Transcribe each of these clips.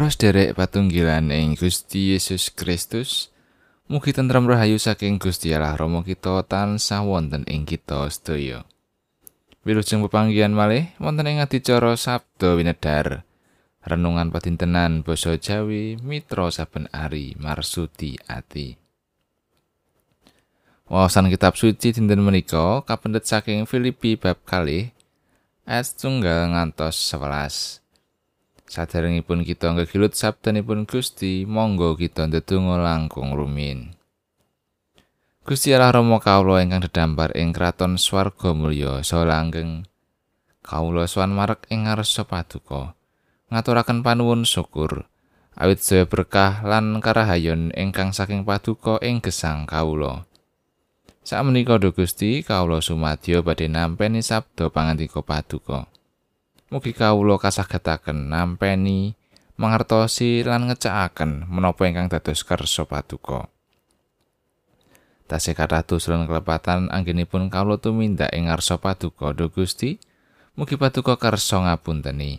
Para sederek patunggilan ing Gusti Yesus Kristus, mugi tentrem rahayu saking Gusti Allah Rama kita tansah wonten ing kita sedaya. Wilujeng pepanggihan malih wonten ing adicara Sabda Winedar. Renungan padintenan basa Jawi Mitra saben ari marsudi ati. Wawasan kitab suci dinten menika kapendet saking Filipi bab kalih ayat tunggal ngantos 11. Saderengipun kita ngegilut sabdanipun Gusti, monggo kita ndedonga langkung rumin. Gusti Allah Rama kawula ingkang dedampar ing kraton swarga mulya saha langgeng. Kawula swan marek ing ngarsa paduka. Ngaturaken panuwun syukur awit saya berkah lan karahayon ingkang saking paduka ing gesang kawula. Sak menika Gusti, kawula sumadyo badhe nampi sabda pangandika paduka. Mugi kawula kasagetaken nampeni mangertosi lan ngecakaken menapa ingkang dados kersa paduka. Tasih kathah tusrun kelepatan anggenipun kawula tumindak ing ngarsa paduka do Gusti. Mugi paduka kersa ngapunteni.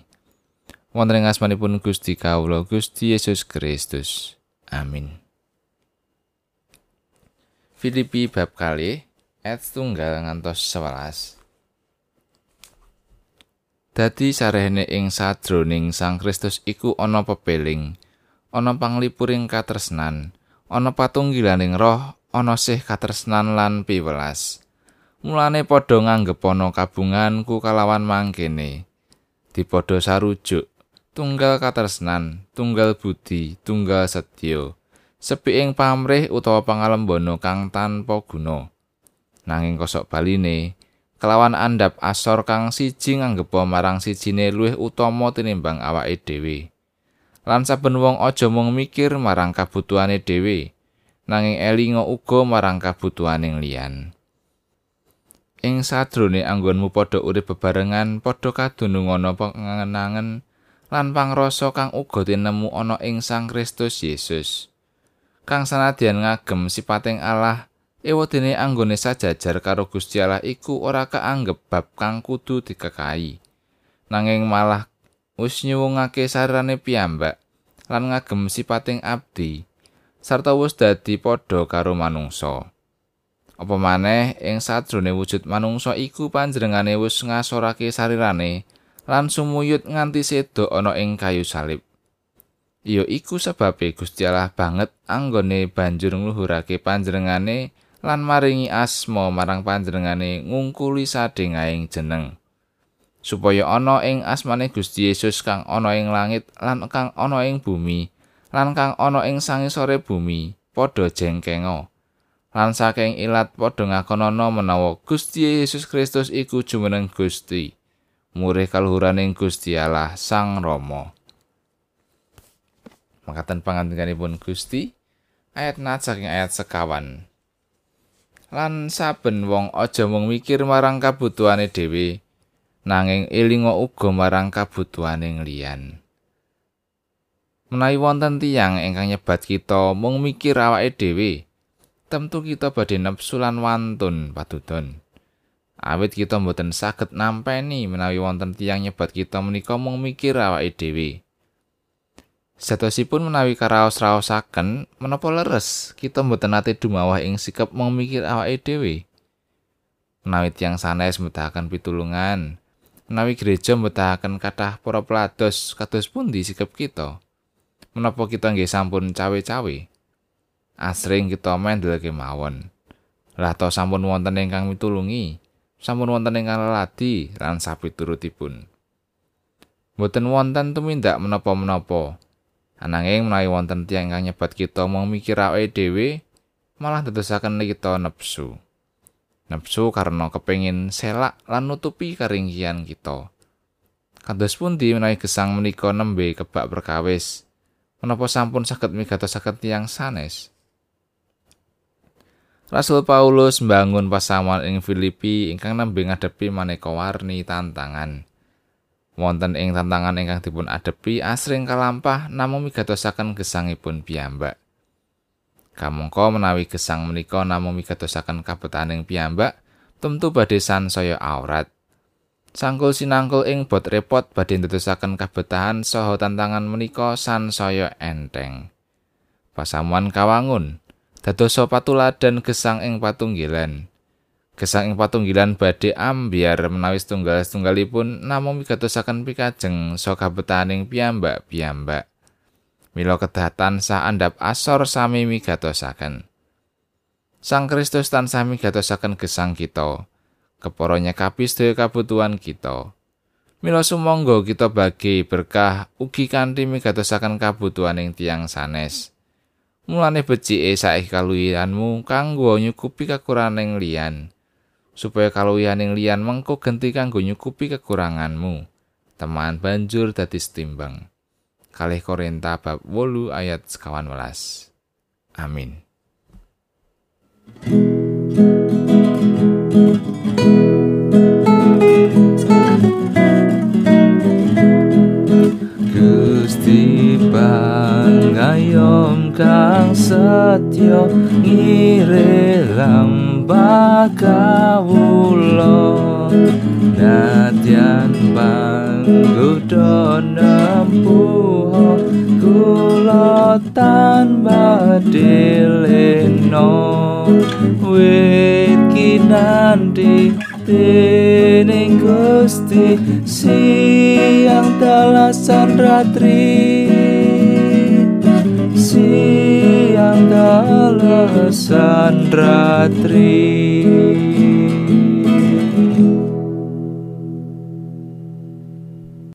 Wonten ing asmanipun Gusti kawula Gusti Yesus Kristus. Amin. Filipi bab kali ayat tunggal ngantos 11. Dadi sarehne ing sadroning Sang Kristus iku ana pepeling, ana panglipuring katresnan, ana patunggilaning roh, ana sih katresnan lan piwelas. Mulane padha nganggep ana kabunganku kalawan mangkene. Dipadha sarujuk, tunggal katresnan, tunggal budi, tunggal setya. Sepi ing pamrih utawa pangalembono kang tanpa guna. Nanging kosok baline, kelawan andap asor kang siji nganggepa marang sijine luwih utama tinimbang awake dhewe. Lan saben wong aja mung mikir marang kabutuhane dhewe, nanging elinga uga marang kabutuhaning liyan. Ing sadrone anggonmu padha urip bebarengan, padha kadunungono pangenangan lan pangrasa kang uga tinemu ana ing Sang Kristus Yesus. Kang sanadyan ngagem sipating Allah, Ewadene anggone sajajar karo Gusti Allah iku ora kaanggep bab kang kudu dikekahi. Nanging malah wis nyuwungake sarane piyambak lan ngagem sipating abdi sarta wis dadi padha karo manungsa. Apa maneh ing sadrone wujud manungsa iku panjenengane wis ngasorake sarirane lan sumuyut nganti sedo ana ing kayu salib. Iyo iku sebabe Gusti Allah banget anggone banjur ngluhurake panjenengane lan maringi asma marang panjenengane ngungkuli sadhengaing jeneng. Supaya ana ing asmane Gusti Yesus kang ana ing langit lan kang ana ing bumi lan kang ana ing sangisore bumi padha jengkenga. Lan saking ilat padha ngakonana menawa Gusti Yesus Kristus iku jumeneng Gusti. Murih kaluhuraning Gusti Allah Sang Rama. Mangkaten pangandikanipun Gusti ayat nat saking ayat sekawan lan saben wong aja mung mikir marang kabutuhane dhewe nanging elinga uga marang kabutuhane liyan menawi wonten tiyang ingkang nyebat kita mung mikir awake dhewe tentu kita badhe nepsu lan wantun padudon. Awit kita mboten saged nampeni menawi wonten tiyang nyebat kita menika mung mikir awake dhewe Satosipun menawi karaos-raosaken menapa leres kita mboten nate dumawah ing sikap memikir awake dhewe. Menawi tiyang sanes mbetahaken pitulungan, menawi gereja mbetahaken kathah para pelados kados pundi sikap kita? Menapa kita nggih sampun cawe-cawe? Asring kita mendelake mawon. Lah to sampun wonten ingkang mitulungi, sampun wonten ingkang leladi lan sapiturutipun. Mboten wonten tumindak menapa-menapa. Ananging menawi wonten tiyang ingkang nyebat kita mau mikir awake dhewe, malah dadosaken kita nepsu. Nepsu karena kepengin selak lan nutupi keringkian kita. Kados pundi menawi gesang menika nembe kebak perkawis? Menapa sampun saged migatosaken tiyang sanes? Rasul Paulus mbangun pasaman ing Filipi ingkang nembe ngadepi maneka warni tantangan. Wonten ing tantangan ingkang dipun adepi asring kalampah namung migatosaken gesangipun piyambak. Kamangka menawi gesang menika namung migatosaken kabetaning piyambak, tentu badhe sansaya aurat. Sangkul sinangkul ing bot repot badhe ndadosaken kabetahan saha tantangan menika sansaya enteng. Pasamuan kawangun dadosa patuladan gesang ing patunggilan. Gesang ing patunggilan badhe ambyar menawi tunggal-tunggalipun namung migatosaken pikajeng saka kabetahaning piyambak-piyambak. Mila kedatan sa andhap asor sami migatosaken. Sang Kristus tansah migatosaken gesang kita. kepara nyekapi sedaya kabutuhan kita. Mila sumangga kita bagi berkah ugi kanthi migatosaken kabutuhan ing tiang sanes. Mulane becike saiki kaluwihanmu kanggo nyukupi kekurangan liyan. Supaya kaluwihaning liyan mengko genti kanggo nyukupi kekuranganmu. Teman banjur dadi setimbang. Kalih Korinta bab 8 ayat 11. Amin. Ayom setyo ngire lambah kawulo Nadyan panggoda nempuh kula tanpa dileno wit kinanti dening Gusti siang talasan ratri siang dalasan ratri